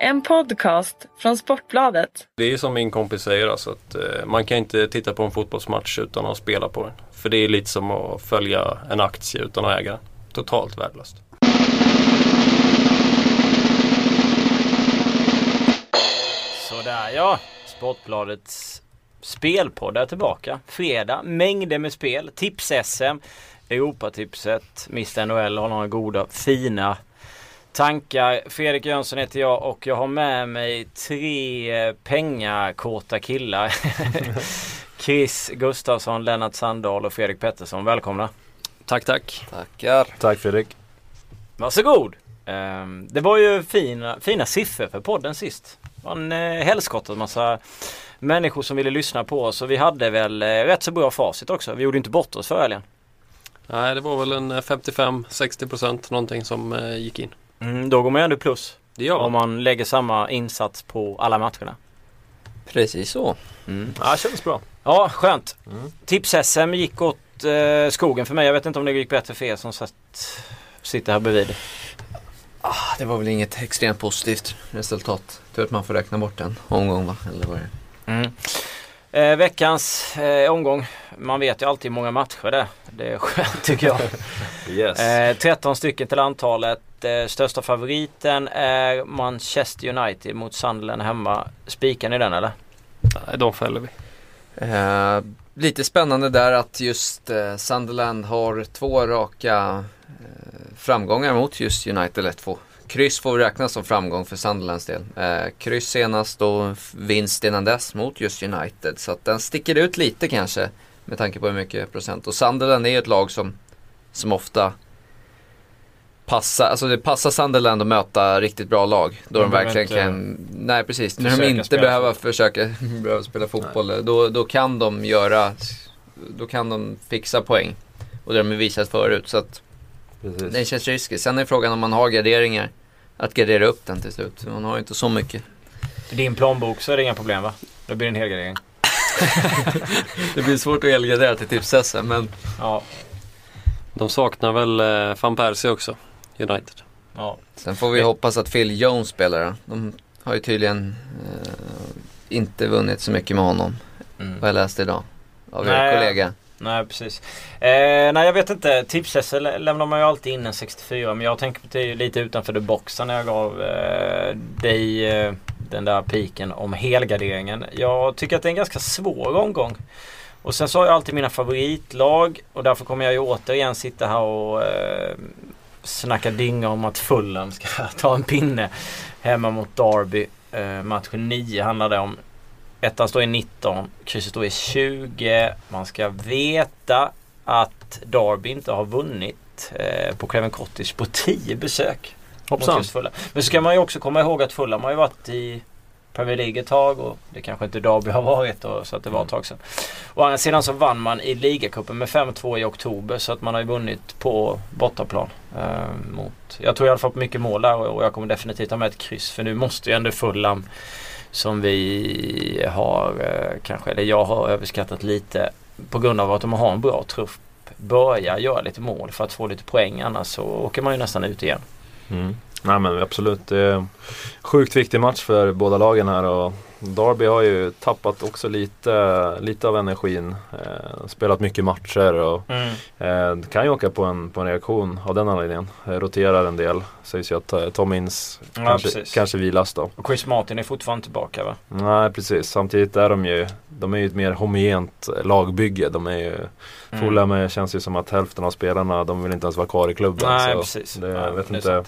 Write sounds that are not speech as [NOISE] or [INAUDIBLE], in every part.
En podcast från Sportbladet. Det är som min kompis säger, alltså att eh, man kan inte titta på en fotbollsmatch utan att spela på den. För det är lite som att följa en aktie utan att äga den. Totalt värdelöst. Sådär ja, Sportbladets spelpodd är tillbaka. Fredag, mängder med spel. Tips-SM, Europatipset, Mr NHL har några goda, fina tankar. Fredrik Jönsson heter jag och jag har med mig tre pengakåta killar. [LAUGHS] Chris Gustafsson, Lennart Sandahl och Fredrik Pettersson. Välkomna! Tack, tack. Tackar. Tack Fredrik. Varsågod! Ehm, Det var ju fina, fina siffror för podden sist. Det var en eh, helskottad massa människor som ville lyssna på oss och vi hade väl eh, rätt så bra facit också. Vi gjorde inte bort oss för helgen. Nej, det var väl en eh, 55-60 procent någonting som eh, gick in. Mm, då går man ju ändå plus. Det gör Om man. man lägger samma insats på alla matcherna. Precis så. Mm. Ja, det kändes bra. Ja, skönt. Mm. Tips-SM gick åt eh, skogen för mig. Jag vet inte om det gick bättre för er som satt, sitter här bredvid. Ah, det var väl inget extremt positivt resultat. Tur att man får räkna bort en omgång va? Eller vad det? Mm. Eh, veckans eh, omgång. Man vet ju alltid hur många matcher det är. Det är skönt tycker jag. [LAUGHS] Yes. Eh, 13 stycken till antalet. Eh, största favoriten är Manchester United mot Sunderland hemma. Spikar ni den eller? Nej, de fäller vi. Eh, lite spännande där att just eh, Sunderland har två raka eh, framgångar mot just United. Eller två. Kryss får räknas som framgång för Sunderlands del. Eh, kryss senast och vinst innan dess mot just United. Så att den sticker ut lite kanske med tanke på hur mycket procent. Och Sunderland är ju ett lag som, som ofta passar, alltså det passar Sunderland att möta riktigt bra lag. Då De de, verkligen kan, nej precis, när de inte behöver försöka [LAUGHS] behöver spela fotboll. Då, då kan de göra, då kan de fixa poäng. Och det har de visat förut. Så att Precis. det känns riskigt. Sen är frågan om man har garderingar. Att gardera upp den till slut. Man har ju inte så mycket. För din plånbok så är det inga problem va? Då blir det en helgardering. [LAUGHS] Det blir svårt att helgardera till tips men Ja. De saknar väl eh, van Persie också, United. ja. sen får vi hoppas att Phil Jones spelar. då. De har ju tydligen eh, inte vunnit så mycket med honom. Mm. Vad jag läste idag. Av Nej. er kollega. Nej precis. Eh, nej jag vet inte. tips lä- lämnar man ju alltid in en 64 men jag tänker på det lite utanför det boxen när jag gav eh, dig eh, den där piken om helgarderingen. Jag tycker att det är en ganska svår omgång. Och sen så har jag alltid mina favoritlag och därför kommer jag ju återigen sitta här och eh, snacka dynga om att Fulham ska [LAUGHS] ta en pinne hemma mot Derby. Eh, match 9 handlar det om. Ettan står i 19, krysset står i 20. Man ska veta att Derby inte har vunnit eh, på Craven Cottage på 10 besök. Hoppsan. Men så ska man ju också komma ihåg att Fulham har ju varit i Premier League ett tag och det kanske inte Derby har varit och, så att det var ett tag sedan. Å andra sidan så vann man i ligacupen med 5-2 i oktober så att man har ju vunnit på bortaplan. Eh, mot, jag tror i alla fall på mycket mål där och och jag kommer definitivt ha med ett kryss för nu måste ju ändå Fulham som vi har eh, kanske, eller jag har överskattat lite på grund av att de har en bra trupp börja göra lite mål för att få lite poäng annars så åker man ju nästan ut igen. Mm. Nej men absolut. Det är en sjukt viktig match för båda lagen här och Derby har ju tappat också lite, lite av energin. Eh, spelat mycket matcher och eh, kan ju åka på en, på en reaktion av den anledningen. Eh, roterar en del. Sägs ju att eh, Tom Inns Ja, kanske, precis. kanske vilas då. Och Chris Martin är fortfarande tillbaka va? Nej precis, samtidigt är de ju De är ju ett mer homogent lagbygge. De är ju Mm. Fulham är- känns ju som att hälften av spelarna de vill inte ens vara kvar i klubben. Nej, så precis. Det, jag vet det inte.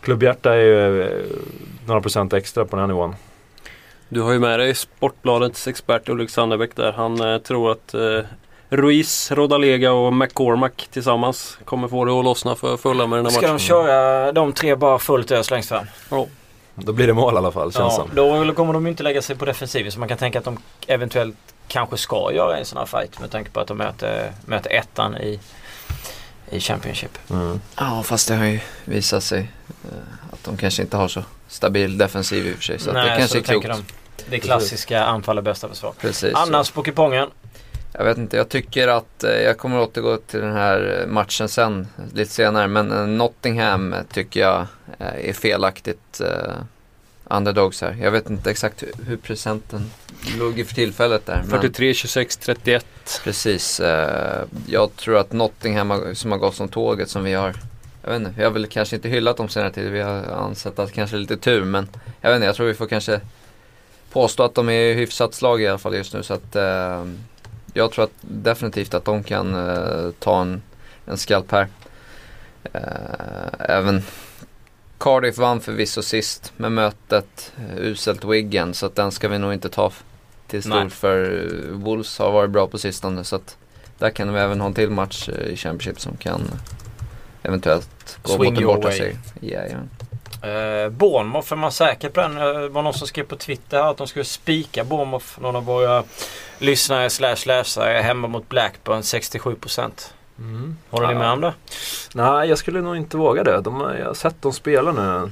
Klubbhjärta är ju eh, några procent extra på den här nivån. Du har ju med dig Sportbladets expert Ulrik Sandebäck där. Han eh, tror att eh, Ruiz, Rodalega och McCormack tillsammans kommer få det att lossna för fulla med den här Ska matchen. de köra de tre bara fullt ös längst fram? Då blir det mål i alla fall känns Ja, som. då kommer de inte lägga sig på defensiven så man kan tänka att de eventuellt kanske ska göra en sån här fight med tanke på att de möter, möter ettan i, i Championship. Mm. Ja, fast det har ju visat sig eh, att de kanske inte har så stabil defensiv i och för sig. Så att det kanske så är klokt. Det klassiska anfall är bästa försvar. Precis. Annars på kupongen. Jag vet inte, jag tycker att eh, jag kommer återgå till den här matchen sen, lite senare. Men eh, Nottingham tycker jag eh, är felaktigt underdogs här. Jag vet inte exakt hur, hur procenten låg för tillfället där. Men 43, 26, 31. precis. Eh, jag tror att Nottingham har, som har gått som tåget som vi har. Jag vet inte, vi har väl kanske inte hyllat dem senare tid. Vi har ansett att kanske lite tur. Men jag vet inte, jag tror vi får kanske påstå att de är hyfsat slag i alla fall just nu. Så att eh, jag tror att definitivt att de kan eh, ta en, en skalp här. Eh, även Cardiff vann förvisso sist med mötet eh, uselt Wiggen så att den ska vi nog inte ta till Nej. stort för eh, Wolves har varit bra på sistone så att där kan vi även ha en till match eh, i Championship som kan eventuellt gå Swing mot en your borta way. Eh, Bournemouth, är man säker på den? Eh, Det var någon som skrev på Twitter här att de skulle spika Bournemouth. Någon av våra lyssnare slash läsare hemma mot Blackburn 67%. Mm. Håller ni med om det? Nej, jag skulle nog inte våga det. De, jag har sett dem spela nu.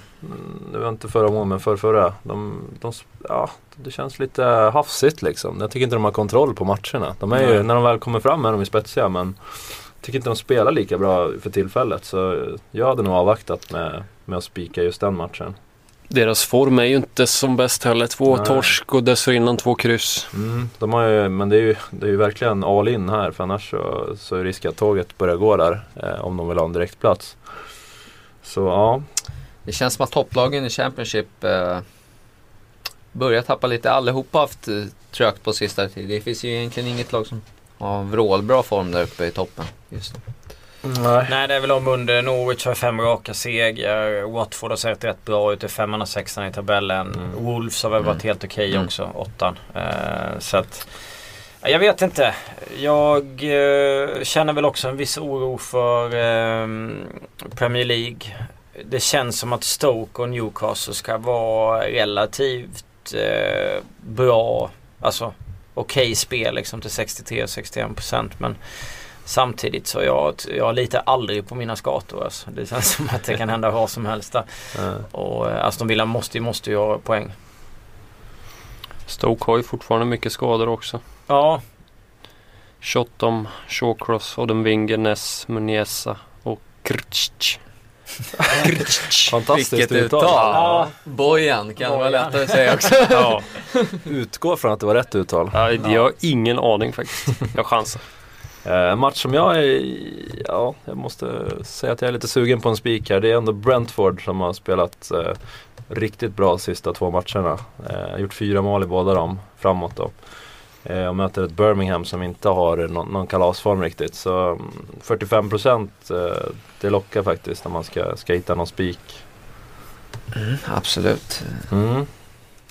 Det var inte förra månaden, men för förra. De, de, ja, det känns lite hafsigt liksom. Jag tycker inte de har kontroll på matcherna. De är ju, när de väl kommer fram är de ju spetsiga men jag tycker inte de spelar lika bra för tillfället. Så jag hade nog avvaktat med, med att spika just den matchen. Deras form är ju inte som bäst heller. Två Nej. torsk och dessförinnan två kryss. Mm, de har ju, men det är ju, det är ju verkligen all in här för annars så, så är risk att tåget börjar gå där eh, om de vill ha en direktplats. Så ja, Det känns som att topplagen i Championship eh, börjar tappa lite. Allihopa har haft eh, trögt på sista tid. Det finns ju egentligen inget lag som har vrålbra form där uppe i toppen just nu. Nej. Nej, det är väl om under Norwich har fem raka segrar. Watford har sett rätt bra ut. Det är femman och sexan i tabellen. Mm. Wolves har väl varit Mm. helt okej Mm. också, åttan. Eh, så att... ja, Jag vet inte. Jag eh, känner väl också en viss oro för eh, Premier League. Det känns som att Stoke och Newcastle ska vara relativt eh, bra. Alltså okej spel liksom till 63-61% men Samtidigt så jag, jag litar aldrig på mina skator. Alltså. Det känns som att det kan hända vad som helst där. Eh, Och eh, Aston Villa måste, måste ju ha poäng. Stoke har ju fortfarande mycket skador också. Ja, Shottom, Shawcross, Odenwinger, Ness, Muniesa och. Krcic. Fantastiskt Vilket uttal. uttal! Ja. Bojan kan vara Bojan. lättare att säga också. [LAUGHS] Ja, Utgår från att det var rätt uttal. ja, jag har ingen aning faktiskt. Jag chansar. Eh, En match som jag är, ja, jag måste säga att jag är lite sugen på en spik här. Det är ändå Brentford som har spelat eh, riktigt bra de sista två matcherna. Eh, gjort fyra mål i båda dem framåt då. Eh, och möter ett Birmingham som inte har någon, någon kalasform riktigt. Så mm, 45% eh, det lockar faktiskt när man ska, ska hitta någon spik. Absolut. Mm.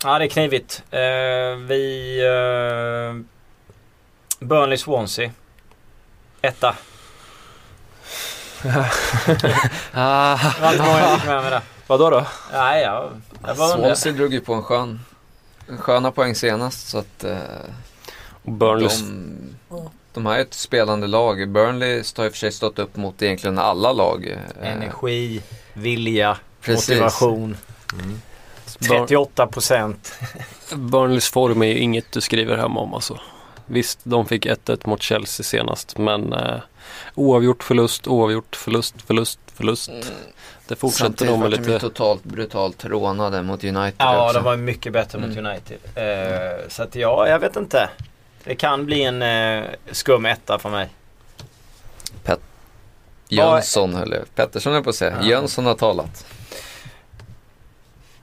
ja det är knivigt. Eh, vi... Eh, Burnley Swansea. Etta. [LAUGHS] Ah, Vad var jag fick med mig det? Vadå då? Nej, jag, jag var. Swansea drog ju på en skön, en sköna poäng senast så att eh, Och Burnley de, de har ju ett spelande lag. Burnley har i och för sig stått upp mot egentligen alla lag. eh, Energi, vilja, Precis. motivation. Mm. 38 procent. Burnleys form är ju inget du skriver hem om alltså. Visst, de fick 1-1 mot Chelsea senast men eh, oavgjort förlust, oavgjort förlust, förlust, förlust. Mm. Det fortsätter Samtidigt nog med var de ju lite... totalt brutalt rånade mot United Ja, också. de var mycket bättre mot Mm. United. Eh, så att ja, jag vet inte. Det kan bli en eh, skum etta för mig. Jönsson höll jag, Pettersson höll på att säga. Ja. Jönsson har talat.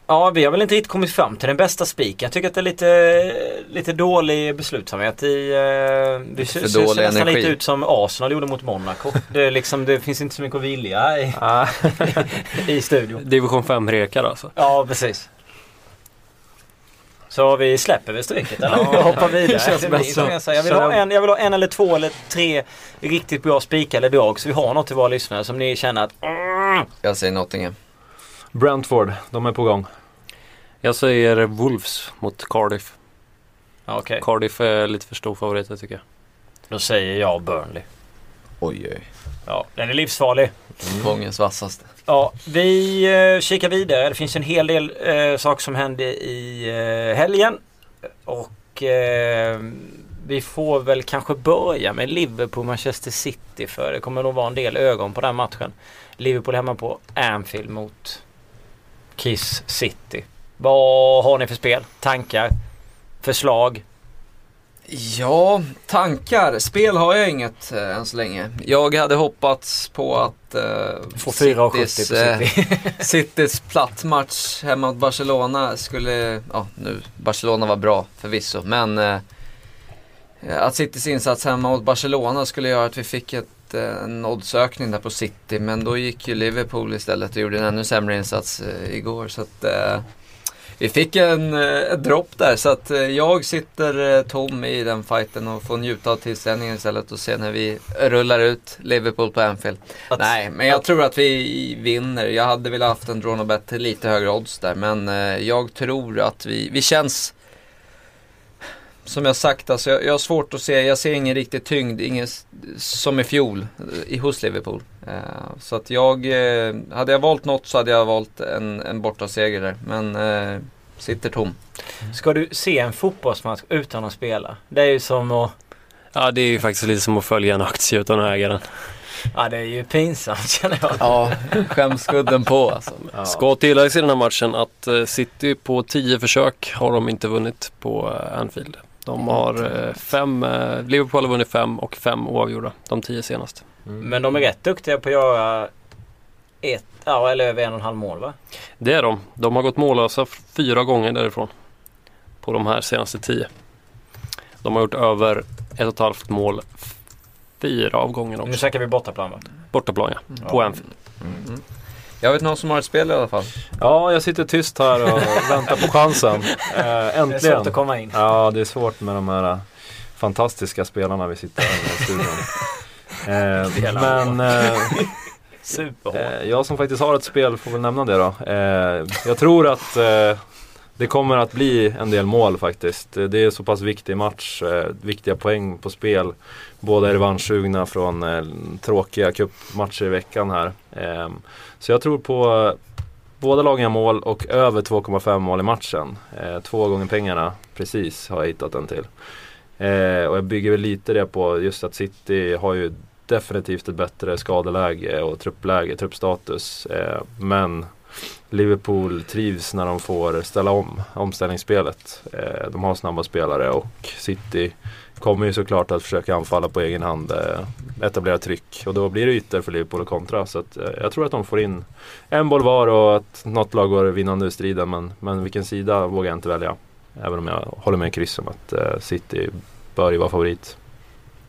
Ja, vi har väl inte riktigt kommit fram till den bästa spiken. Jag tycker att det är lite, lite dålig beslutsamhet i... Eh, det ser, nästan energi. lite ut som Arsenal gjorde mot Monaco. [LAUGHS] Det, är liksom, det finns inte så mycket att vilja i, [LAUGHS] Ah, [LAUGHS] i studion. Division 5-rekar alltså. Ja, precis. Så vi släpper väl strecket eller? Ja, hoppar vidare. det känns Det bäst så. jag, vill ha en, jag vill ha en eller två eller tre riktigt bra spikar eller drag så vi har något till våra lyssnare som ni känner att Jag säger Nottingham. Brentford, de är på gång. Jag säger Wolves mot Cardiff. Okej, Cardiff är lite för stor favorit tycker jag. då säger jag Burnley. Oj, oj. Ja, den är livsfarlig. Säsongens vassaste. Ja, vi eh, kikar vidare. Det finns en hel del eh, saker som hände i eh, helgen. Och eh, vi får väl kanske börja med Liverpool-Manchester City för det kommer nog vara en del ögon på den matchen. Liverpool hemma på Anfield mot Kiss City. Vad har ni för spel? Tankar? Förslag? Ja, tankar. Spel har jag inget äh, än så länge. Jag hade hoppats på att äh, Få 4,70 på Citys, City. äh, [LAUGHS] [LAUGHS] Citys plattmatch hemma mot Barcelona skulle, ja nu, Barcelona var bra förvisso, men äh, att Citys insats hemma mot Barcelona skulle göra att vi fick ett, en oddsökning där på City, men då gick ju Liverpool istället och gjorde en ännu sämre insats igår. Så att, vi fick en, ett dropp där så att jag sitter tom i den fighten och får njuta av tillställningen istället och se när vi rullar ut Liverpool på Anfield. Att, Nej, men jag att, tror att vi vinner. Jag hade velat haft en draw bet till lite högre odds där men jag tror att vi, vi känns som jag sagt, alltså jag, jag har svårt att se, jag ser ingen riktig tyngd, ingen som i fjol i, hos Liverpool. Uh, så att jag, uh, hade jag valt något så hade jag valt en, en bortaseger där. Men uh, sitter tom. Ska du se en fotbollsmatch utan att spela? Det är ju som att... Ja, det är ju faktiskt lite som att följa en aktie utan att äga den. Ja, det är ju pinsamt [LAUGHS] känner jag. Ja, skämskudden på alltså. Ja. Ska tilläggas i den här matchen att City på 10 försök har de inte vunnit på Anfield. De har fem, Liverpool har vunnit fem och fem oavgjorda de tio senaste. Mm. Men de är rätt duktiga på att göra ett, ja, eller över en och en halv mål va? Det är de. De har gått mållösa fyra gånger därifrån. På de här senaste tio. De har gjort över ett och ett halvt mål fyra av gångerna också. Nu snackar vi bortaplan va? Bortaplan ja, mm. på Anfield. Mm. Jag vet någon som har ett spel i alla fall. Ja, jag sitter tyst här och [LAUGHS] väntar på chansen. Äh, äntligen. Det är svårt att komma in. Ja, det är svårt med de här fantastiska spelarna vi sitter här i studion. [LAUGHS] eh, men eh, [LAUGHS] eh, jag som faktiskt har ett spel får väl nämna det då. Eh, jag tror att eh, det kommer att bli en del mål faktiskt. Det är så pass viktig match, eh, viktiga poäng på spel. Båda är revanschsugna från eh, tråkiga cupmatcher i veckan här. Eh, så jag tror på eh, båda lagen gör mål och över 2,5 mål i matchen. Eh, två gånger pengarna precis har jag hittat den till. Eh, och jag bygger väl lite det på just att City har ju definitivt ett bättre skadeläge och truppläge, truppstatus. Eh, men Liverpool trivs när de får ställa om omställningsspelet. Eh, de har snabba spelare och City kommer ju såklart att försöka anfalla på egen hand, eh, etablera tryck och då blir det ytor för Liverpool att kontra. Så att, eh, jag tror att de får in en boll var och att något lag går vinnande ur striden men, men vilken sida vågar jag inte välja. Även om jag håller med Chris om att eh, City bör ju vara favorit.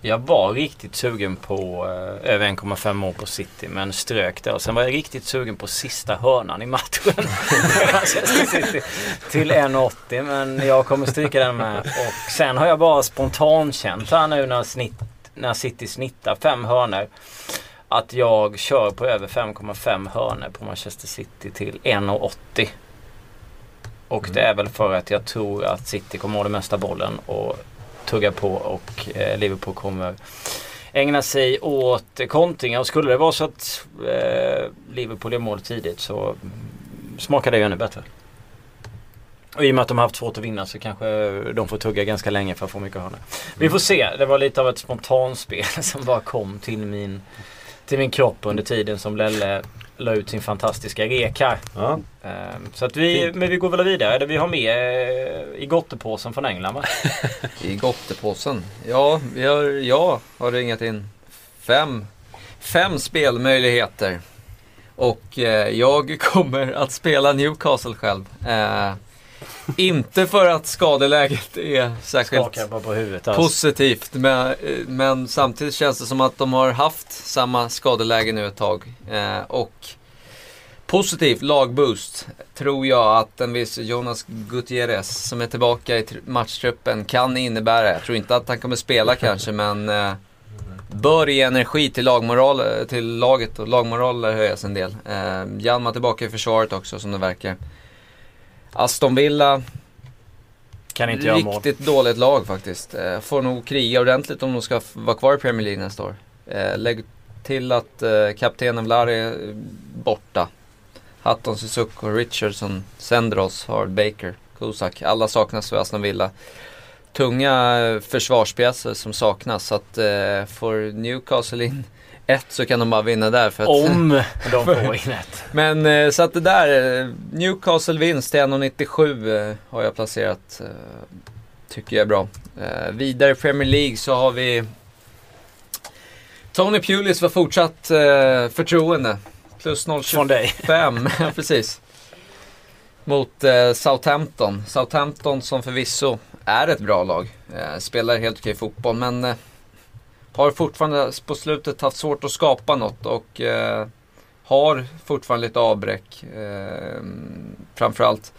Jag var riktigt sugen på eh, över 1,5 mål på City men strök där. Och sen var jag riktigt sugen på sista hörnan i matchen. [LAUGHS] till 1,80 men jag kommer stryka den med. Och sen har jag bara spontankänt här nu när, snitt, när City snittar fem hörnor. Att jag kör på över 5,5 hörnor på Manchester City till 1,80. Och mm. det är väl för att jag tror att City kommer ha det mesta bollen och tugga på och eh, Liverpool kommer ägna sig åt kontringar. Och skulle det vara så att eh, Liverpool gör mål tidigt så smakar det ju ännu bättre. Och i och med att de har haft svårt att vinna så kanske de får tugga ganska länge för att få mycket hörnor. Vi får se. Det var lite av ett spontanspel [LAUGHS] som bara kom till min, till min kropp under tiden som Lelle la ut sin fantastiska rek här. Ja. Ehm, så att vi, men vi går väl vidare. Vi har med eh, i gottepåsen från England va? [LAUGHS] I gottepåsen? Ja, vi har, jag har ringat in fem, fem spelmöjligheter. Och eh, jag kommer att spela Newcastle själv. Eh, inte för att skadeläget är särskilt huvudet, alltså. positivt. Men, men, samtidigt känns det som att de har haft samma skadeläge nu ett tag. Eh, och positivt lagboost tror jag att en viss Jonas Gutierrez som är tillbaka i matchtruppen kan innebära. Jag tror inte att han kommer spela [LAUGHS] kanske men eh, bör ge energi till, lagmoral, till laget och lagmoral höjas en del. Eh, Hjalmar tillbaka i försvaret också som det verkar. Aston Villa. Kan inte göra mål. Riktigt dåligt lag faktiskt. Eh, får nog kriga ordentligt om de ska vara kvar i Premier League nästa år. Eh, lägg till att eh, kaptenen Vlari är borta. Hatton, Suzuki, Richardson, Sendros, Hard, Baker, Kusak. Alla saknas för Aston Villa. Tunga försvarspjäser som saknas. Så att får Newcastle in ett så kan de bara vinna där. För att, Om [LAUGHS] de får in ett. Men eh, så att det där, eh, Newcastle vinst till 1,97 eh, har jag placerat. Tycker jag är bra. Vidare i Premier League så har vi Tony Pulis var fortsatt förtroende. Plus Från dig. [LAUGHS] 0,25, ja, precis. Mot Southampton. Southampton som förvisso är ett bra lag. Spelar helt okej fotboll men har fortfarande på slutet haft svårt att skapa något och eh, har fortfarande lite avbräck. Eh, framförallt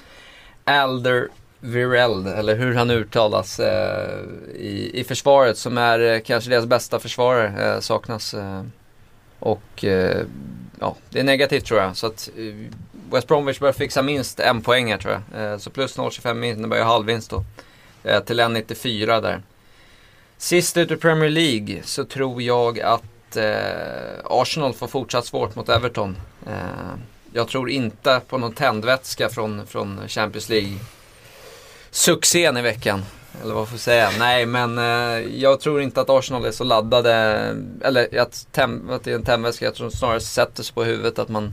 Alder Vireld, eller hur han uttalas, eh, i, i försvaret som är eh, kanske deras bästa försvarare, eh, saknas. Eh, och eh, ja, det är negativt tror jag. Så att eh, West Bromwich bör fixa minst en poäng här tror jag. Eh, så plus 0,25 innebär ju halvvinst då. Eh, till 1,94 där. Sist ut i Premier League så tror jag att eh, Arsenal får fortsatt svårt mot Everton. Eh, jag tror inte på någon tändvätska från, från Champions League. Succén i veckan. Eller vad får jag säga? Nej, men eh, jag tror inte att Arsenal är så laddade. Eller att, tem, att det är en tändvätska. Jag tror snarare sätter sig på huvudet att man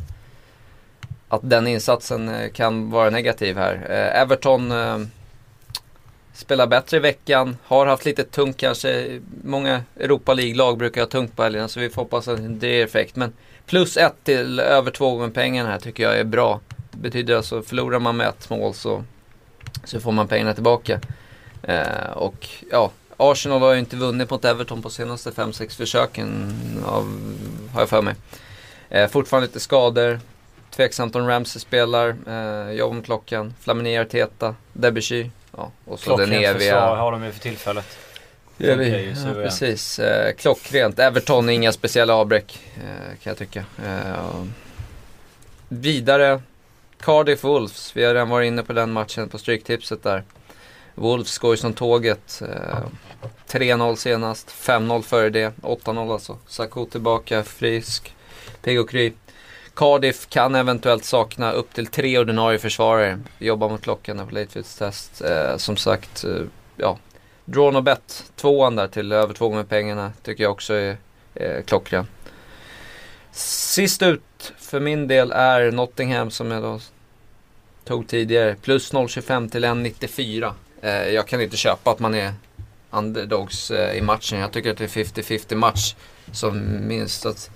att den insatsen eh, kan vara negativ här. Eh, Everton eh, spelar bättre i veckan, har haft lite tungt kanske. Många Europa League-lag brukar ha tungt på helgerna så vi får hoppas att det är effekt. Men plus ett till över två gånger pengarna här tycker jag är bra. Det betyder alltså förlorar man med ett mål så, så får man pengarna tillbaka. Eh, och ja, Arsenal har ju inte vunnit mot Everton på senaste 5-6 försöken av, har jag för mig. Eh, fortfarande lite skador. Tveksamt om Ramsey spelar. Eh, jobb med klockan. Flamini, Arteta, Debussy. Ja, och så den Klockrent försvar eviga... har de ju för tillfället. Ja, vi, Funkar ju ja, precis. Eh, klockrent. Everton, inga speciella avbräck eh, kan jag tycka. Eh, vidare, Cardiff Wolves. Vi har redan varit inne på den matchen på Stryktipset där. Wolves går ju som tåget. Eh, 3-0 senast, 5-0 före det, 8-0 alltså. Sakou tillbaka, frisk, pigg och kry. Cardiff kan eventuellt sakna upp till tre ordinarie försvarare. Jobbar mot klockan på Latefields test. Eh, som sagt, eh, ja. Drawn och bet, tvåan där till över två gånger pengarna tycker jag också är eh, klockren. Sist ut för min del är Nottingham som jag då tog tidigare. Plus 0,25 till 1,94. Eh, jag kan inte köpa att man är underdogs eh, i matchen. Jag tycker att det är 50-50 match som minst. Att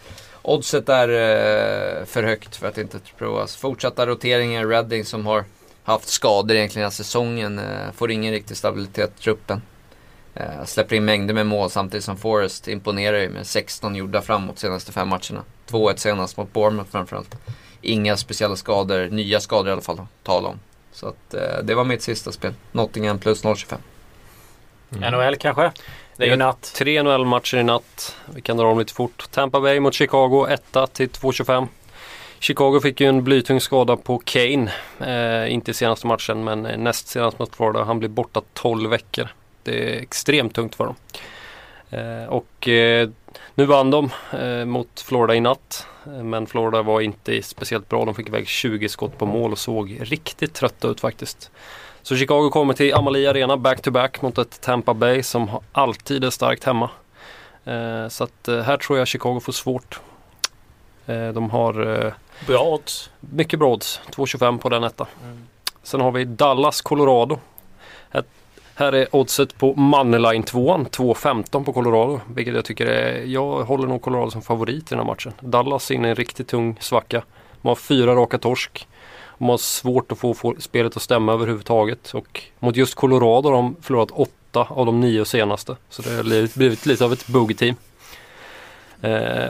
oddset är eh, för högt för att inte provas. Fortsatta roteringar. Reading som har haft skador egentligen hela säsongen. Eh, får ingen riktig stabilitet i truppen. Eh, släpper in mängder med mål samtidigt som Forrest imponerar ju med 16 gjorda framåt senaste fem matcherna. 2-1 senast mot Bournemouth framförallt. Inga speciella skador, nya skador i alla fall att tala om. Så att eh, det var mitt sista spel. Nottingham plus 0,25. Mm. NHL kanske? Det är ju natt. Tre NHL-matcher i natt. Vi kan dra dem lite fort. Tampa Bay mot Chicago 1 till 2.25. Chicago fick ju en blytung skada på Kane. Eh, inte senaste matchen men eh, näst senast mot Florida. Han blir borta 12 veckor. Det är extremt tungt för dem. Eh, och eh, nu vann de eh, mot Florida i natt. Eh, Men Florida var inte speciellt bra. De fick iväg 20 skott på mål och såg riktigt trötta ut faktiskt. Så Chicago kommer till Amalie Arena back-to-back mot ett Tampa Bay som har- alltid är starkt hemma. Eh, så att eh, här tror jag Chicago får svårt. Eh, de har Bra odds. mycket bra odds, 2,25 på den etta. Sen har vi Dallas, Colorado. Här, här är oddset på Moneyline 2 2,15 på Colorado. Vilket jag tycker är, jag håller nog Colorado som favorit i den här matchen. Dallas är inne i en riktigt tung svacka. De har fyra raka torsk. De har svårt att få, spelet att stämma överhuvudtaget. Och mot just Colorado har de förlorat åtta av de nio senaste. Så det har blivit, blivit lite av ett bogey-team. Eh,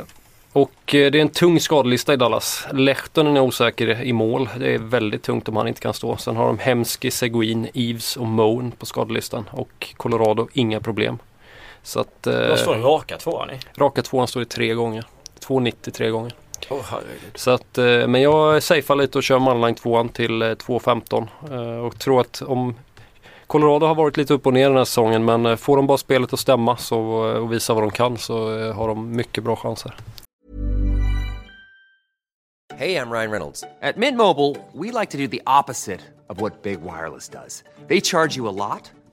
och eh, det är en tung skadelista i Dallas. Lehtonen är osäker i mål. Det är väldigt tungt om han inte kan stå. Sen har de Hemsky, Seguin, Eves och Moen på skadelistan. Och Colorado, inga problem. Så att Vad står eh, den raka tvåan i? raka tvåan står i tre gånger. 2,90 tre gånger. Herregud. Så att, eh, men jag safear lite och kör Manline 2 till eh, 2.15 eh, och tror att om Colorado har varit lite upp och ner den här säsongen men eh, får de bara spelet att stämma så, eh, och visa vad de kan så eh, har de mycket bra chanser. Hey, I'm Ryan Reynolds. At Mint Mobile, we like to do the opposite of what Big Wireless does. They charge you a lot,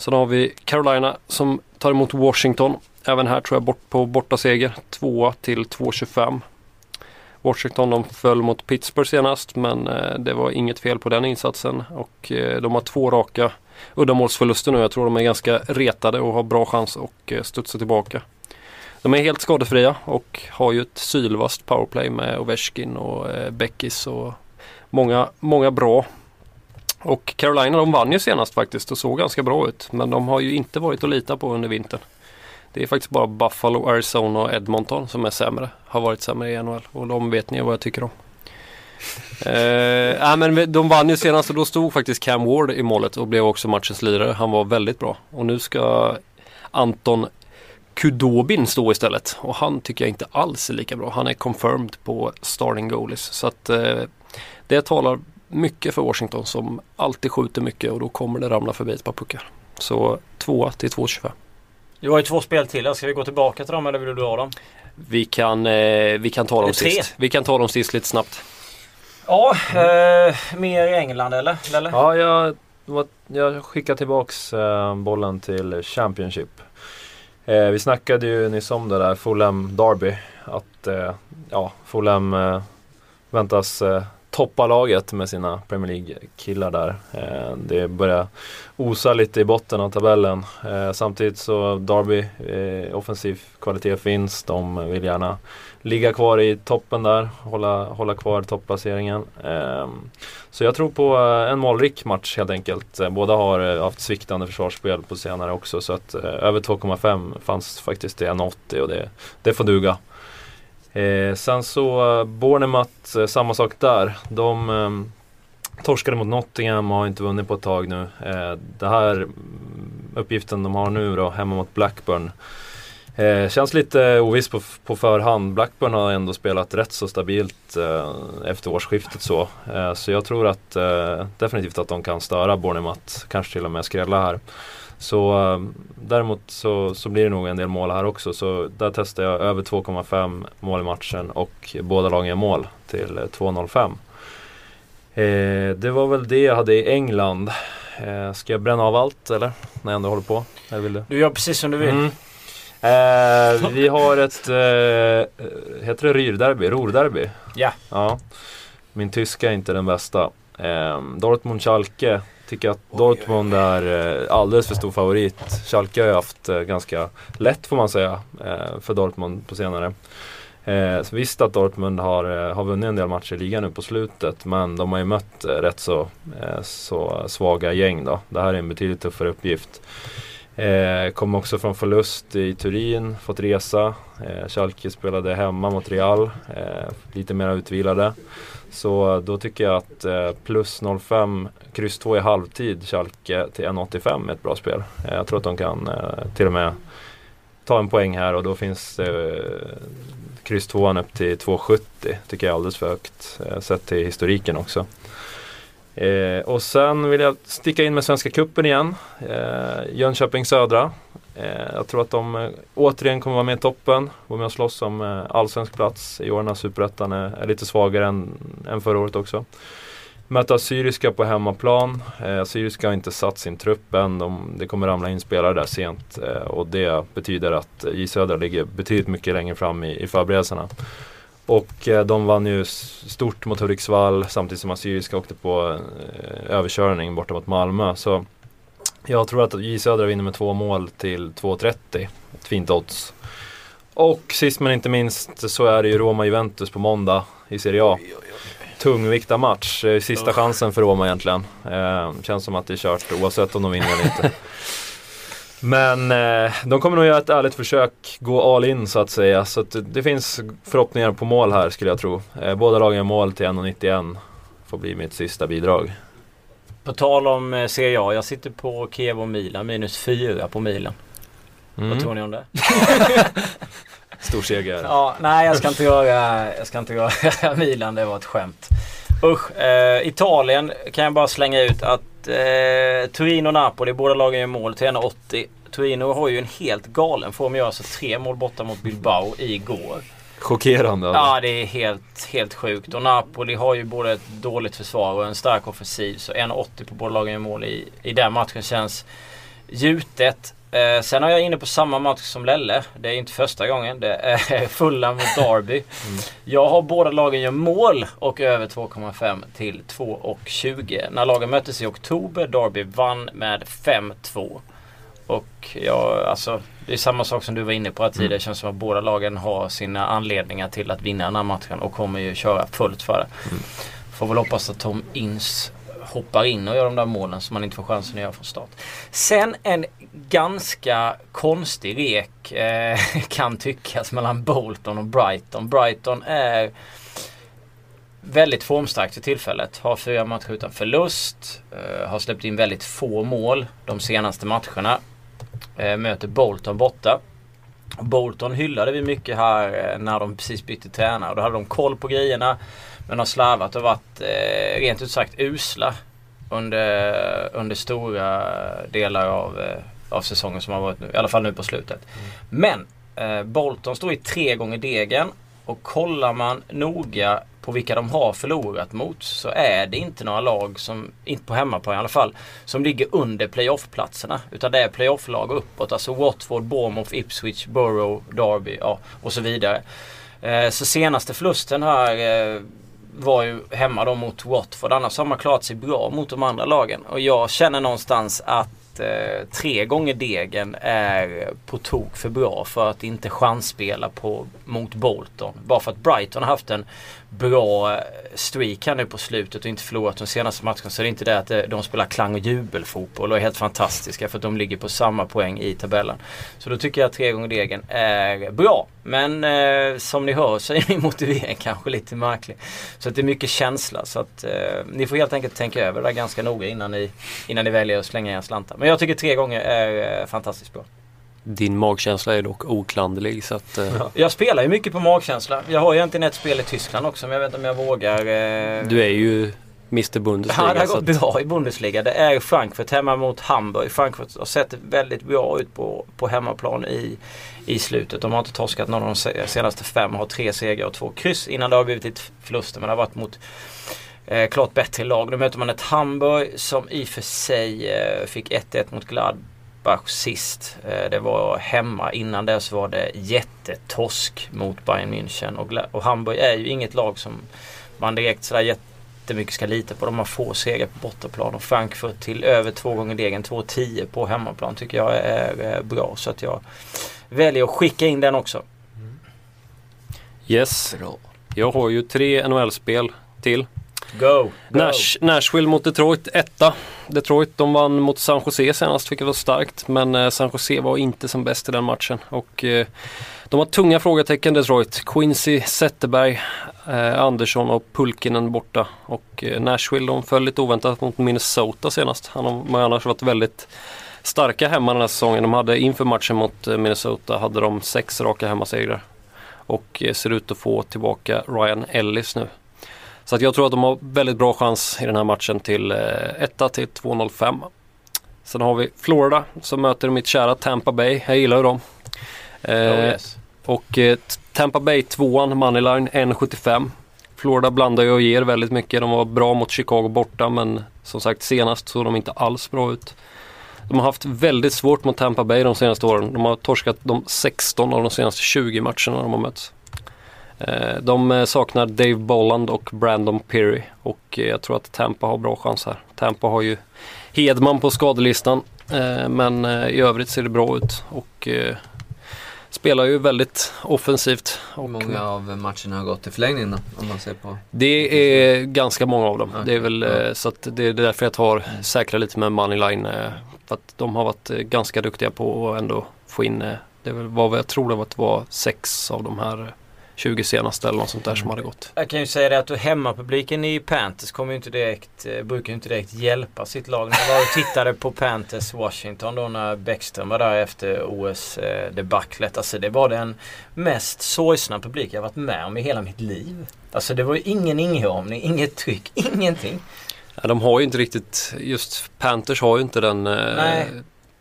Sen har vi Carolina som tar emot Washington. Även här tror jag bort på borta seger. 2 till 2,25. Washington de föll mot Pittsburgh senast men eh, det var inget fel på den insatsen. Och eh, de har två raka uddamålsförluster nu. Jag tror de är ganska retade och har bra chans att eh, studsa tillbaka. De är helt skadefria och har ju ett sylvast powerplay med Ovechkin och Beckis och många, många bra. Och Carolina de vann ju senast faktiskt och såg ganska bra ut. Men de har ju inte varit att lita på under vintern. Det är faktiskt bara Buffalo, Arizona och Edmonton som är sämre. Har varit sämre i NHL och de vet ni vad jag tycker om. [LAUGHS] eh, äh, men de vann ju senast och då stod faktiskt Cam Ward i målet och blev också matchens lirare. Han var väldigt bra. Och nu ska Anton Kudobin stå istället. Och han tycker jag inte alls är lika bra. Han är confirmed på starting goalies. Så att eh, det talar mycket för Washington som alltid skjuter mycket och då kommer det ramla förbi ett par puckar. Så 2 till 2,25. Du har ju två spel till. Ska vi gå tillbaka till dem eller vill du ha dem? Vi kan, eh, vi kan ta dem sist. Vi kan ta dem sist lite snabbt. Ja, eh, mer i England eller? eller? Ja, jag, jag skickar tillbaks eh, bollen till Championship. Eh, vi snackade ju nyss om det där Fulham Derby. Att eh, ja, Fulham eh, väntas toppa laget med sina Premier League-killar där. Eh, det börjar osa lite i botten av tabellen. Eh, samtidigt så Derby, eh, offensiv kvalitet finns. De vill gärna ligga kvar i toppen där, hålla, hålla kvar topplaceringen. Ehm, så jag tror på en målrik match helt enkelt. Båda har haft sviktande försvarsspel på senare också så att över 2,5 fanns faktiskt i 1,80 och det, det får duga. Eh, sen så eh, Bournemouth, eh, samma sak där. De eh, torskade mot Nottingham och har inte vunnit på ett tag nu. Eh, det här mm, uppgiften de har nu då, hemma mot Blackburn. Eh, känns lite oviss på, på förhand. Blackburn har ändå spelat rätt så stabilt eh, efter årsskiftet så. Eh, så jag tror att eh, definitivt att de kan störa Bournemouth, kanske till och med skrälla här. Så eh, däremot så, så blir det nog en del mål här också. Så där testar jag över 2,5 mål i matchen och båda lagen mål till eh, 2,05. Eh, det var väl det jag hade i England. Eh, ska jag bränna av allt eller? När jag ändå håller på? Eller vill du? Du gör precis som du vill. Mm. Eh, vi har ett, eh, heter det Ryrderby? Rorderby? Ja. Ja. Min tyska är inte den bästa. Eh, Dortmund-Schalke tycker att Dortmund är eh, alldeles för stor favorit. Schalke har ju haft eh, ganska lätt får man säga eh, för Dortmund på senare. Eh, så visst att Dortmund har, eh, har vunnit en del matcher i ligan nu på slutet men de har ju mött eh, rätt så, eh, så svaga gäng då. Det här är en betydligt tuffare uppgift. Eh, kom också från förlust i Turin, fått resa. Eh, Schalke spelade hemma mot Real, eh, lite mer utvilade. Så då tycker jag att eh, plus 0,5, kryss 2 i halvtid, Schalke till 1,85 är ett bra spel. Eh, jag tror att de kan eh, till och med ta en poäng här och då finns eh, kryss 2 upp till 2,70. Tycker jag är alldeles för högt eh, sett till historiken också. Eh, och sen vill jag sticka in med Svenska Kuppen igen. Eh, Jönköping Södra. Eh, jag tror att de eh, återigen kommer vara med i toppen. Vara med och slåss om eh, allsvensk plats i år när Superettan är, är lite svagare än, än förra året också. Möta Syriska på hemmaplan. Eh, Syriska har inte satt sin trupp än. De, det kommer ramla in spelare där sent eh, och det betyder att J Södra ligger betydligt mycket längre fram i, i förberedelserna. Och eh, de vann ju stort mot Hudiksvall samtidigt som Assyriska åkte på eh, överkörning borta mot Malmö. Så jag tror att J Södra vinner med två mål till 2,30. Ett fint odds. Och sist men inte minst så är det ju Roma-Juventus på måndag i Serie A. Tungvikta match, eh, sista chansen för Roma egentligen. Eh, känns som att det är kört oavsett om de vinner eller inte. [LAUGHS] Men eh, de kommer nog göra ett ärligt försök, gå all in så att säga. Så att det, det finns förhoppningar på mål här skulle jag tro. Eh, båda lagen gör mål till 1,91. Får bli mitt sista bidrag. På tal om eh, Serie A. Jag sitter på Kiev och Milan. Minus 4 på Milan. Mm. Vad tror ni om det? [LAUGHS] Stor seger. Ja, nej jag ska inte göra, jag ska inte göra [LAUGHS] Milan, det var ett skämt. Usch, eh, Italien kan jag bara slänga ut att eh, Torino och Napoli, båda lagen gör mål till 1,80. Torino har ju en helt galen form, gör alltså tre mål borta mot Bilbao igår. Chockerande. alltså. Ja, det är helt, helt sjukt. Och Napoli har ju både ett dåligt försvar och en stark offensiv. Så 1,80 på båda lagen gör mål i, i den matchen känns gjutet. Eh, sen har jag inne på samma match som Lelle. Det är inte första gången. Det är [LAUGHS] Fulham mot Derby. Jag har båda lagen gör mål och över 2,5 till 2,20. När lagen möttes i oktober, Derby vann med 5-2. Och ja, alltså det är samma sak som du var inne på tidigare. Det känns som att båda lagen har sina anledningar till att vinna den här matchen och kommer ju köra fullt för det. Får väl hoppas att Tom Ins hoppar in och gör de där målen som man inte får chansen att göra från start. Sen en ganska konstig rek eh, [LAUGHS] kan tyckas mellan Bolton och Brighton. Brighton är väldigt formstarkt för tillfället. Har fyra matcher utan förlust. Eh, har släppt in väldigt få mål de senaste matcherna. Eh, möter Bolton borta. Bolton hyllade vi mycket här eh, när de precis bytte tränare. Då hade de koll på grejerna. Men har slarvat och varit eh, rent ut sagt usla under, under stora delar av, eh, av säsongen som har varit nu. I alla fall nu på slutet. Men eh, Bolton står i tre gånger degen. Och kollar man noga på vilka de har förlorat mot så är det inte några lag som, inte på hemmaplan i alla fall, som ligger under playoff-platserna. Utan det är playoff-lag uppåt. Alltså Watford, Bournemouth, Ipswich, Borough, Derby ja, och så vidare. Eh, så senaste förlusten här eh, var ju hemma då mot Watford. Annars har man klarat sig bra mot de andra lagen. Och jag känner någonstans att eh, tre gånger degen är på tok för bra för att inte chansspela på, mot Bolton. Bara för att Brighton har haft en bra eh, streak här nu på slutet och inte förlorat de senaste matcherna så är det inte det att eh, de spelar klang och jubelfotboll och är helt fantastiska för att de ligger på samma poäng i tabellen. Så då tycker jag att tre gånger degen är bra. Men eh, som ni hör så är min motivering [LAUGHS] kanske lite märklig. Så att det är mycket känsla så att eh, ni får helt enkelt tänka över det där ganska noga innan ni, innan ni väljer att slänga era slantar. Men jag tycker tre gånger är eh, fantastiskt bra. Din magkänsla är dock oklanderlig så att... Eh, Jag spelar ju mycket på magkänsla. Jag har egentligen ett spel i Tyskland också men jag vet inte om jag vågar. Eh... Du är ju Mr Ja, Bundesliga. det har gått att, bra i Bundesliga. Det är Frankfurt hemma mot Hamburg. Frankfurt har sett väldigt bra ut på, på hemmaplan i, i slutet. De har inte torskat någon av de se- senaste fem. Har tre segrar och två kryss. Innan det har blivit lite förluster men det har varit mot eh, klart bättre lag. Nu möter man ett Hamburg som i och för sig eh, fick 1-1 mot Gladbach sist. Eh, det var hemma. Innan dess var det jättetorsk mot Bayern München. Och, och Hamburg är ju inget lag som man direkt sådär jättemycket ska lita på. De har få segrar på bortaplan och Frankfurt till över två gånger degen, 2-10 på hemmaplan tycker jag är bra. Så att jag väljer att skicka in den också. yes. Bra. Jag har ju tre NHL-spel till. Go! go. Nash, Nashville mot Detroit, etta. Detroit de vann mot San Jose senast, vilket var starkt. Men eh, San Jose var inte som bäst i den matchen. Och eh, de har tunga frågetecken Detroit. Quincy, Zetterberg, eh, Andersson och Pulkinen borta. Och eh, Nashville de föll lite oväntat mot Minnesota senast. Han har annars varit väldigt starka hemma den här säsongen. De hade inför matchen mot eh, Minnesota hade de sex raka hemmasegrar. Och eh, ser ut att få tillbaka Ryan Ellis nu. Så att jag tror att de har väldigt bra chans i den här matchen till eh, 1 till 2,05. Sen har vi Florida som möter mitt kära Tampa Bay. Jag gillar ju dem. Eh, Oh, yes. Och eh, Tampa Bay tvåan, Moneyline 1,75. Florida blandar ju och ger väldigt mycket. De var bra mot Chicago borta men som sagt senast såg de inte alls bra ut. De har haft väldigt svårt mot Tampa Bay de senaste åren. De har torskat de 16 av de senaste 20 matcherna de har mötts. Eh, De eh, saknar Dave Bolland och Brandon Peary och eh, jag tror att Tampa har bra chans här. Tampa har ju Hedman på skadelistan men i övrigt ser det bra ut och spelar ju väldigt offensivt. Hur Och många av matcherna har gått till förlängning då? Om man ser på... det är ganska många av dem. Okej, Det är väl så att det är därför jag tar säkra lite med Moneyline. För att de har varit ganska duktiga på att ändå få in, det vad jag tror det var, att det var sex av de här 20 senaste eller något sånt där som hade gått. Jag kan ju säga det att hemmapubliken i Panthers kommer ju inte direkt, eh, brukar ju inte direkt hjälpa sitt lag. När jag var och tittade på Panthers Washington då när Bäckström var där efter OS-debaclet. Alltså det var den mest sorgsna publik jag varit med om i hela mitt liv. Alltså det var ju ingen inramning, inget tryck, [LAUGHS] ingenting. Ja, de har ju inte riktigt, just Panthers har ju inte den eh, Nej.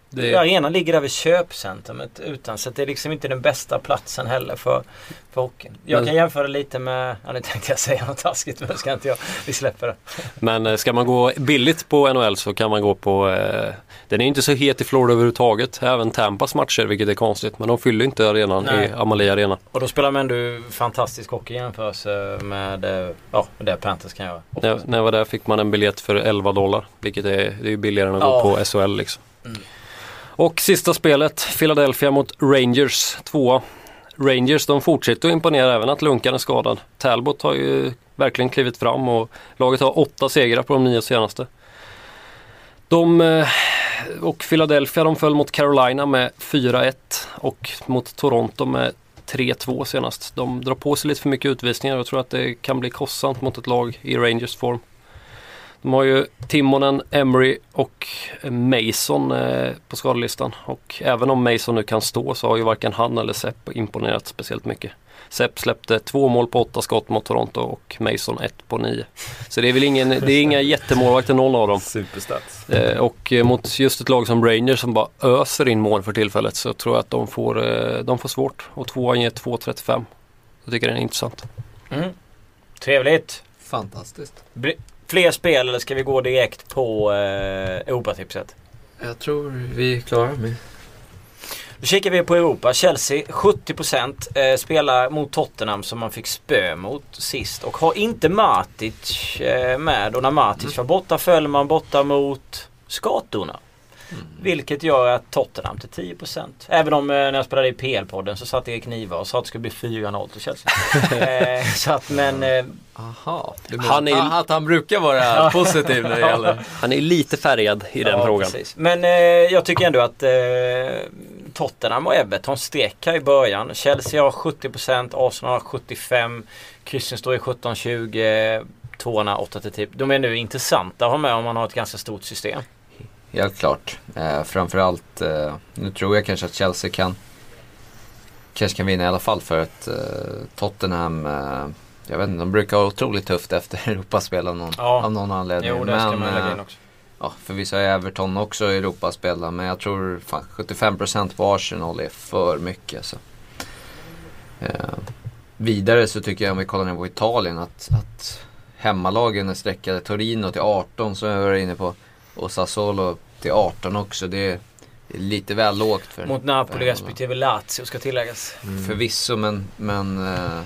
Det, Arenan ligger där vid köpcentrumet utan så det är liksom inte den bästa platsen heller för, för hockeyn. Jag Men- kan jämföra lite med, ja nu tänkte jag säga något taskigt men ska inte jag. Vi släpper det. Men eh, ska man gå billigt på NHL så kan man gå på eh, Den är inte så het i Florida överhuvudtaget. Även Tampas matcher vilket är konstigt. Men de fyller inte arenan Nej. i Amalie Arena. Och då spelar man ändå fantastisk hockey i jämförelse med eh, ja, det Panthers kan göra. När, när jag var där fick man en biljett för 11 dollar. Vilket är, det är billigare än att Ja. gå på SHL liksom. Mm. Och sista spelet, Philadelphia mot Rangers, tvåa. Rangers de fortsätter att imponera även att Lunkan är skadad. Talbot har ju verkligen klivit fram och laget har åtta segrar på de nio senaste. De eh, och Philadelphia de föll mot Carolina med 4-1 och mot Toronto med 3-2 senast. De drar på sig lite för mycket utvisningar och jag tror att det kan bli kostsamt mot ett lag i Rangers form. De har ju Timonen, Emery och Mason eh, på skadelistan. Och även om Mason nu kan stå så har ju varken han eller Sepp imponerat speciellt mycket. Sepp släppte två mål på åtta skott mot Toronto och Mason ett på nio. Så det är väl ingen, det är inga jättemålvakter någon av dem. Superstats. Eh, och eh, mot just ett lag som Rangers som bara öser in mål för tillfället så tror jag att de får, de får svårt. Och tvåan ger 2.35. Jag tycker den är intressant. Mm. Trevligt. Fantastiskt. Bli- Fler spel eller ska vi gå direkt på eh, Europatipset? Jag tror vi är klara med. Då kikar vi på Europa. Chelsea 70% eh, spelar mot Tottenham som man fick spö mot sist. Och har inte Matic eh, med. Och när Matic var borta föll man borta mot skatorna. Vilket gör att Tottenham till 10%. Även om eh, när jag spelade i PL-podden så satt Erik Niva och sa att det skulle bli 4-0 till Chelsea. [LAUGHS] eh, så att men... Eh, Aha, Han är- att han brukar vara positiv när det gäller. Han är lite färgad i den ja, frågan. precis. Men eh, jag tycker ändå att eh, Tottenham och Everton här i början. Chelsea har 70%, Arsenal har 75%, kryssen står i 17-20, tvåorna 8-10. De är nu intressanta att ha med om man har ett ganska stort system. Helt klart. Eh, framförallt, eh, nu tror jag kanske att Chelsea kan kanske kan vinna i alla fall för att eh, Tottenham, eh, jag vet inte, de brukar ha otroligt tufft efter [LAUGHS] Europaspel av någon, Ja. av någon anledning. Jo, det ska man lägga eh, in också. Ja, förvisso är Everton också Europaspel men jag tror fan 75% på Arsenal är för mycket. Så. Eh, vidare så tycker jag om vi kollar ner på Italien att, att hemmalagen är sträckade Torino till 18 som jag var inne på och Sassuolo till 18 också. Det är, lite väl lågt för Mot Napoli för respektive Lazio ska tilläggas. Förvisso men, men eh,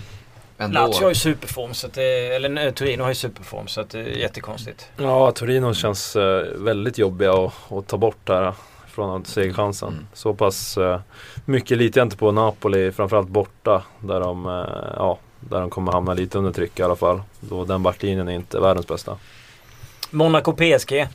ändå. Lazio har ju superform, så att det, eller eh, Torino har ju superform så att det är jättekonstigt. Ja, Torino känns eh, väldigt jobbiga att, att ta bort här från segerchansen. Mm. Så pass eh, mycket litar jag inte på Napoli, framförallt borta. Där de, ja, där de kommer hamna lite under tryck i alla fall. Då den backlinjen är inte världens bästa. Monaco PSG,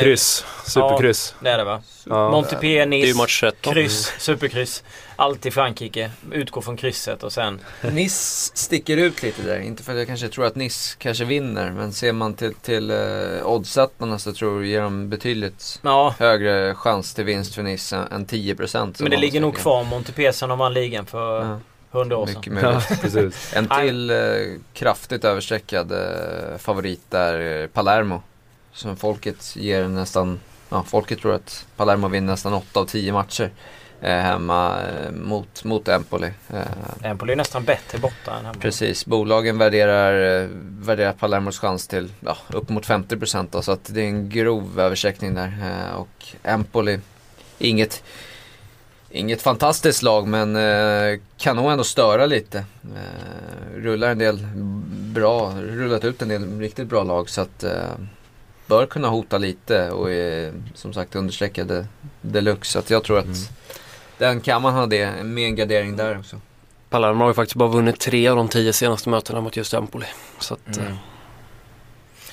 Kryss, superkryss. det är det va? Ja. Montpellier, Nice, match 1 då. kryss, superkryss. Allt i Frankrike. Utgår från krysset och sen... Nice sticker ut lite där. Inte för att jag kanske tror att Nice kanske vinner. Men ser man till, till uh, oddsättarna så tror jag ger de betydligt Ja, högre chans till vinst för Nice än- än 10% som men det de ligger nog kvar Montpellier sen de vann ligan för Ja, 100 år sedan. mycket möjligt. Ja. En till eh, kraftigt överstreckad eh, favorit är eh, Palermo. Som folket ger nästan, ja folket tror att Palermo vinner nästan 8 av 10 matcher. Eh, hemma eh, mot, mot Empoli. Eh, Empoli är nästan bättre borta än hemma. Precis, bolagen värderar, eh, värderar Palermos chans till ja, upp mot 50% då, så att det är en grov översträckning där. Eh, och Empoli, inget, inget fantastiskt lag men eh, kan nog ändå störa lite. Eh, rullar en del bra, rullat ut en del riktigt bra lag så att eh, bör kunna hota lite och är som sagt understreckade deluxe. Så att jag tror att den kan man ha det med en gardering där också. Palermo har ju faktiskt bara vunnit tre av de tio senaste mötena mot just Empoli. Så att, Mm. eh,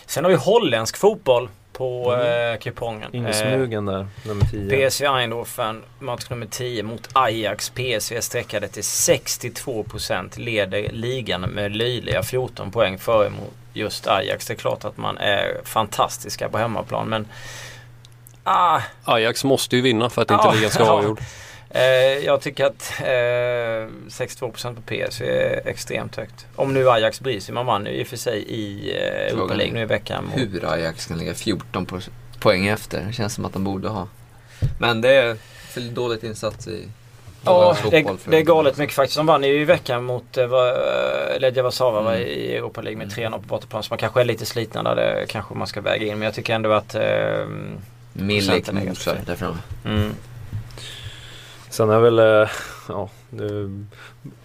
Sen har vi holländsk fotboll. på Mm. eh, kupongen. Ingen Eh, smugen där, nummer 10. PSV Eindhoven, match nummer 10 mot Ajax. PSV sträckade till 62% leder ligan med löjliga 14 poäng före mot just Ajax. Det är klart att man är fantastiska på hemmaplan men ah, Ajax måste ju vinna för att inte Ja, ligan ska vara avgjord. eh, jag tycker att eh, 62% på PSV är extremt högt. Om nu Ajax bryr sig. Man vann ju i och för sig i eh, Europa League nu i veckan. mot- Hur Ajax kan ligga 14 po poäng efter. Det känns som att de borde ha. Men det är för dåligt insats i Ja, det, det är galet mycket faktiskt. De vann ju i veckan mot eh, eh, Legia Warszawa Mm. i Europa League med 3-0 på bortaplan. Så man kanske är lite slitna där. Det kanske man ska väga in. Men jag tycker ändå att... Eh, Milik mosar där framme. mm. Sen är väl, eh, ja, nu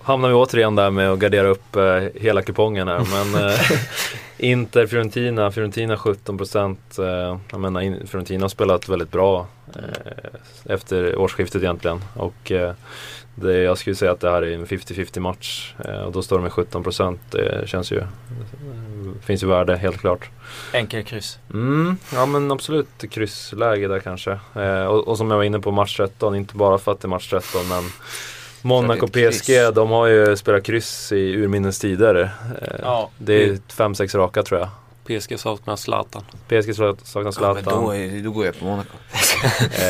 hamnar vi återigen där med att gardera upp eh, hela kupongen här. Men [LAUGHS] eh, Inter, Fiorentina, Fiorentina 17 procent. Eh, jag menar, in- Fiorentina har spelat väldigt bra efter årsskiftet egentligen. Och det, jag skulle säga att det här är en 50-50 match. Eh, och då står de med 17 procent. Det känns ju, det finns ju värde helt klart. Enkel kryss. Mm, ja men absolut kryssläge där kanske. Eh, och, och som jag var inne på match 13, inte bara för att det är match 13 men Monaco PSG, de har ju spelat kryss i urminnes tider. Eh, Ja. Det är 5-6 raka tror jag. PSG saknar Zlatan. PSG sak- saknar Ja, men Zlatan. då, är, då går jag på Monaco. [LAUGHS] eh,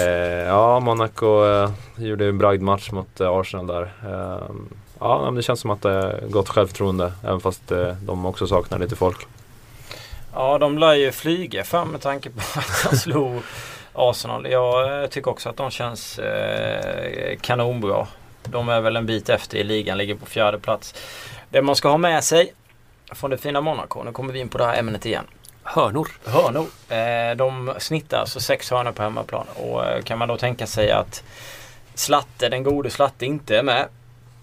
ja, Monaco eh, gjorde en bragdmatch mot eh, Arsenal där. Eh, ja, men det känns som att det är gott självförtroende även fast eh, de också saknar lite folk. Ja, de lär ju flyga fram med tanke på [LAUGHS] att de slog Arsenal. Jag eh, tycker också att de känns eh, kanonbra. De är väl en bit efter i ligan, ligger på fjärde plats. Det man ska ha med sig från det fina Monaco, nu kommer vi in på det här ämnet igen. Hörnor. Hörnor. Eh, de snittar alltså sex hörnor på hemmaplan. Och eh, kan man då tänka sig att Slatte, den gode Slatte inte är med.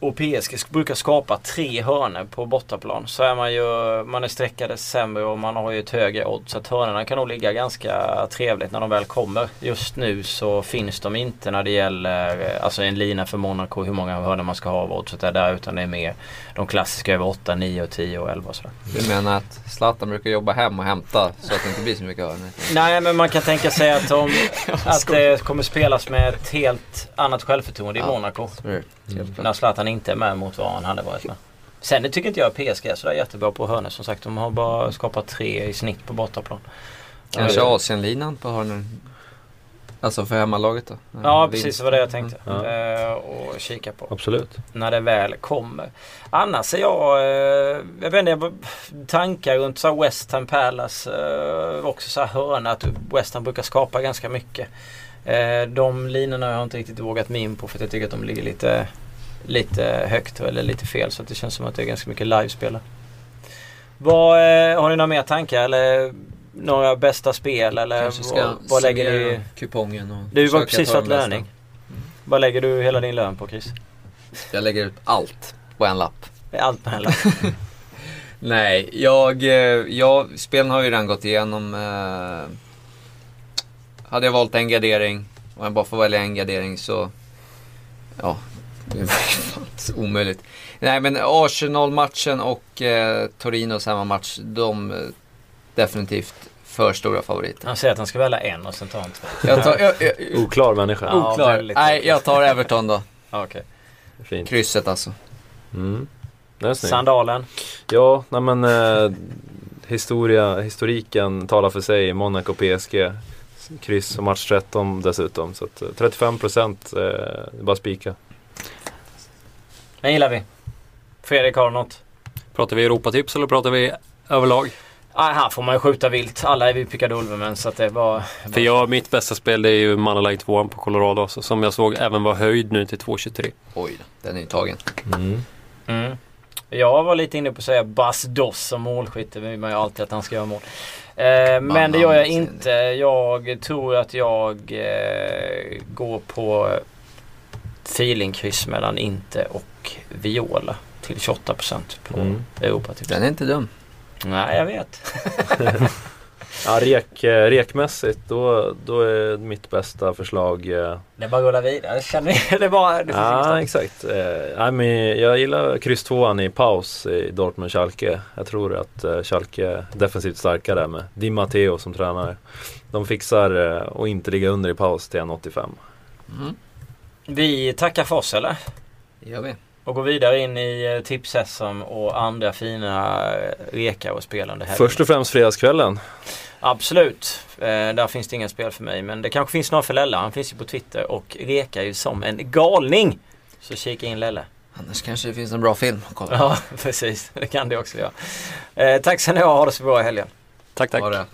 Och PSG brukar skapa tre hörnor på bortaplan. Så är man ju, man är sträckade sämre och man har ju ett högre odds. Så att hörnorna kan nog ligga ganska trevligt när de väl kommer. Just nu så finns de inte när det gäller eh, alltså en lina för Monaco hur många hörnor man ska ha av oddset är där. Utan det är mer de klassiska över 8, 9, 10 och 11 och sådär. Du menar att Zlatan brukar jobba hem och hämta så att det inte blir så mycket hörnor? Nej men man kan tänka sig att, de, [LAUGHS] att det kommer spelas med ett helt annat självförtroende i. Monaco. Mm. När Zlatan inte är med mot vad han hade varit med. Sen det tycker inte jag PSG är sådär jättebra på hörnor som sagt. De har bara skapat tre i snitt på bortaplan. Kanske Asienlinan på hörnor? Alltså för hemmalaget då? Ja Vinst. precis, det var det jag tänkte. Ja. Eh, och kika på. Absolut. När det väl kommer. Annars är jag, eh, jag vet inte, tankar runt så West Ham Palace. Eh, också så här hörna att West Ham brukar skapa ganska mycket. De linorna har jag inte riktigt vågat mig in på för att jag tycker att de ligger lite, lite högt eller lite fel. Så att det känns som att det är ganska mycket livespelare. Vad, eh, har ni några mer tankar eller några bästa spel eller vad, vad lägger du? kupongen och Du var precis bästa. löning. Vad lägger du hela din lön på Chris? Jag lägger ut allt på en lapp. Allt på hela. [LAUGHS] Nej, jag, eh, jag, spelen har ju redan gått igenom. Eh, hade jag valt en gardering, och jag bara får välja en gardering så, ja, det så [LAUGHS] omöjligt. Nej men Arsenal-matchen och eh, Torinos hemmamatch, de eh, definitivt för stora favoriter. Han säger att han ska välja en och sen tar han två. Jag tar, jag, jag, Oklar människa. Ja, oklar. Nej, jag tar Everton då. Okej. Fint. Krysset alltså. Mm. Sandalen. Ja, nej men eh, historia, historiken talar för sig. Monaco PSG. Kryss och match 13 dessutom. Så att, eh, 35 procent, eh, det är bara spika. Den gillar vi. Fredrik har du något? Pratar vi Europatips eller pratar vi överlag? Ah, här får man ju skjuta vilt. Alla är vi pickadolvermän så att det var... För jag, mitt bästa spel det är ju Manalay 2 på Colorado. Så, som jag såg även var höjd nu till 2,23. Oj den är ju tagen. Mm. Mm. Jag var lite inne på att säga Bas Doss som målskytt. Det vill man ju alltid att han ska göra mål. Eh, men det gör jag inte. Jag tror att jag eh, går på feelingkryss mellan Inte och Viola till 28% på Mm. Europatips. Den är inte dum. Nej, jag vet. [LAUGHS] Ja, rek, eh, rekmässigt då, då är mitt bästa förslag eh, Det är bara att rulla vidare. Känner ni? [LAUGHS] Det är bara... Det Ja exakt. Eh, nej, men jag gillar kryss tvåan i paus i Dortmund-Schalke. Jag tror att eh, Schalke är defensivt starkare med Di Matteo som tränare. De fixar eh, att inte ligga under i paus till 1,85. Mm. Vi tackar för oss eller? Det gör vi. Och går vidare in i eh, tips-SM och andra fina eh, rekar och spel under helgen. Först och främst fredagskvällen. Absolut. Eh, där finns det inga spel för mig. Men det kanske finns några för Lella. Han finns ju på Twitter och rekar ju som en galning. Så kika in Lelle. Annars kanske det finns en bra film att kolla. Ja, [LAUGHS] precis. Det kan det också göra. Eh, tack ska ni ha. Ha det så bra i helgen. Tack tack. Ha det.